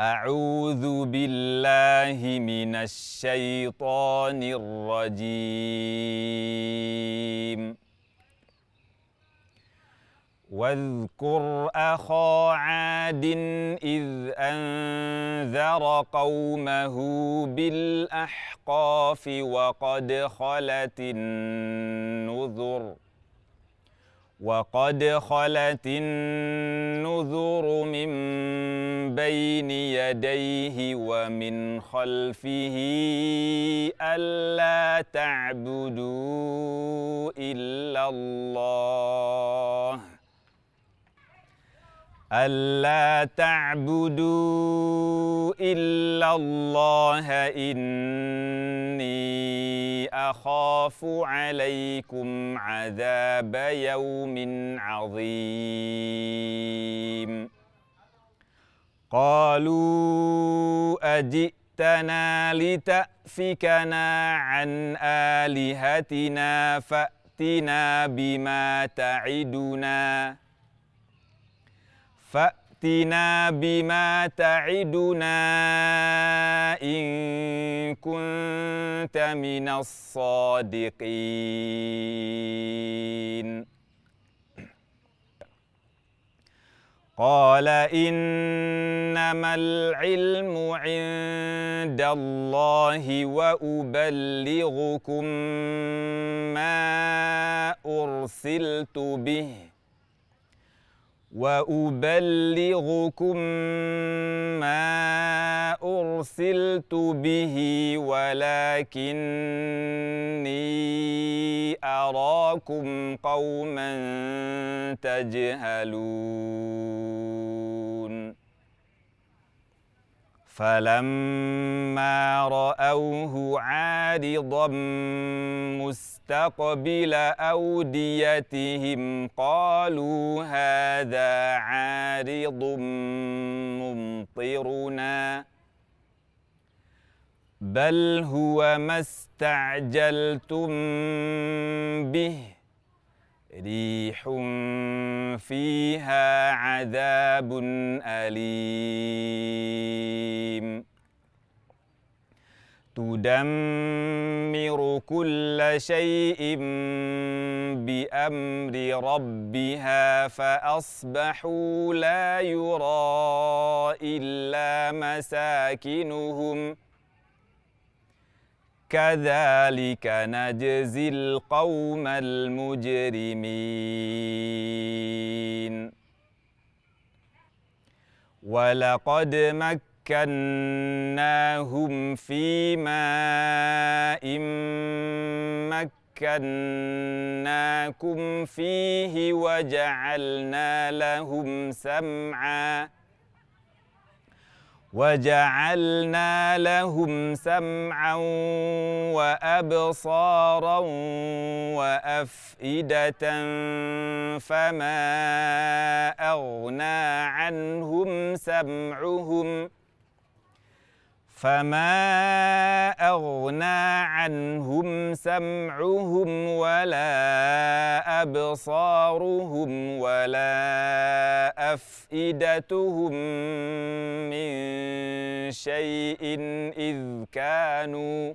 أعوذ بالله من الشيطان الرجيم. واذكر أخا عاد إذ أنذر قومه بالأحقاف وقد خلت النذر وقد خلت النذر بين يديه ومن خلفه ألا تعبدوا إلا الله. ألا تعبدوا إلا الله. إني أخاف عليكم عذاب يوم عظيم. قالوا أجئتنا لتأفكنا عن آلهتنا فأتنا بما تعدنا. فأتنا بما تعدنا إن كنت من الصادقين. قال إنما العلم عند الله وأبلغكم ما أرسلت به وأبلغكم ما أرسلت به ولكني أراكم قوما تجهلون. فلما رأوه عارضا مستقبل أوديتهم قالوا هذا عارض ممطرنا. بل هو ما استعجلتم به ريح فيها عذاب أليم تدمر كل شيء بأمر ربها فأصبحوا لا يرى إلا مساكنهم كذلك نجزي القوم المجرمين. ولقد مكناهم في ماء مكناكم فيه وجعلنا لهم سمعاً. وجعلنا لهم سمعا وأبصارا وأفئدة فما أغنى عنهم سمعهم فما أغنى عنهم سمعهم ولا أبصارهم ولا أفئدتهم من شيء إذ كانوا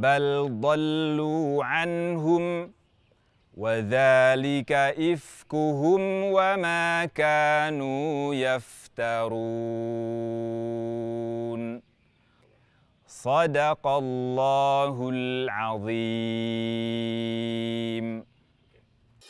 بل ضلوا عنهم وذلك إفكهم وما كانوا يفترون صدق الله العظيم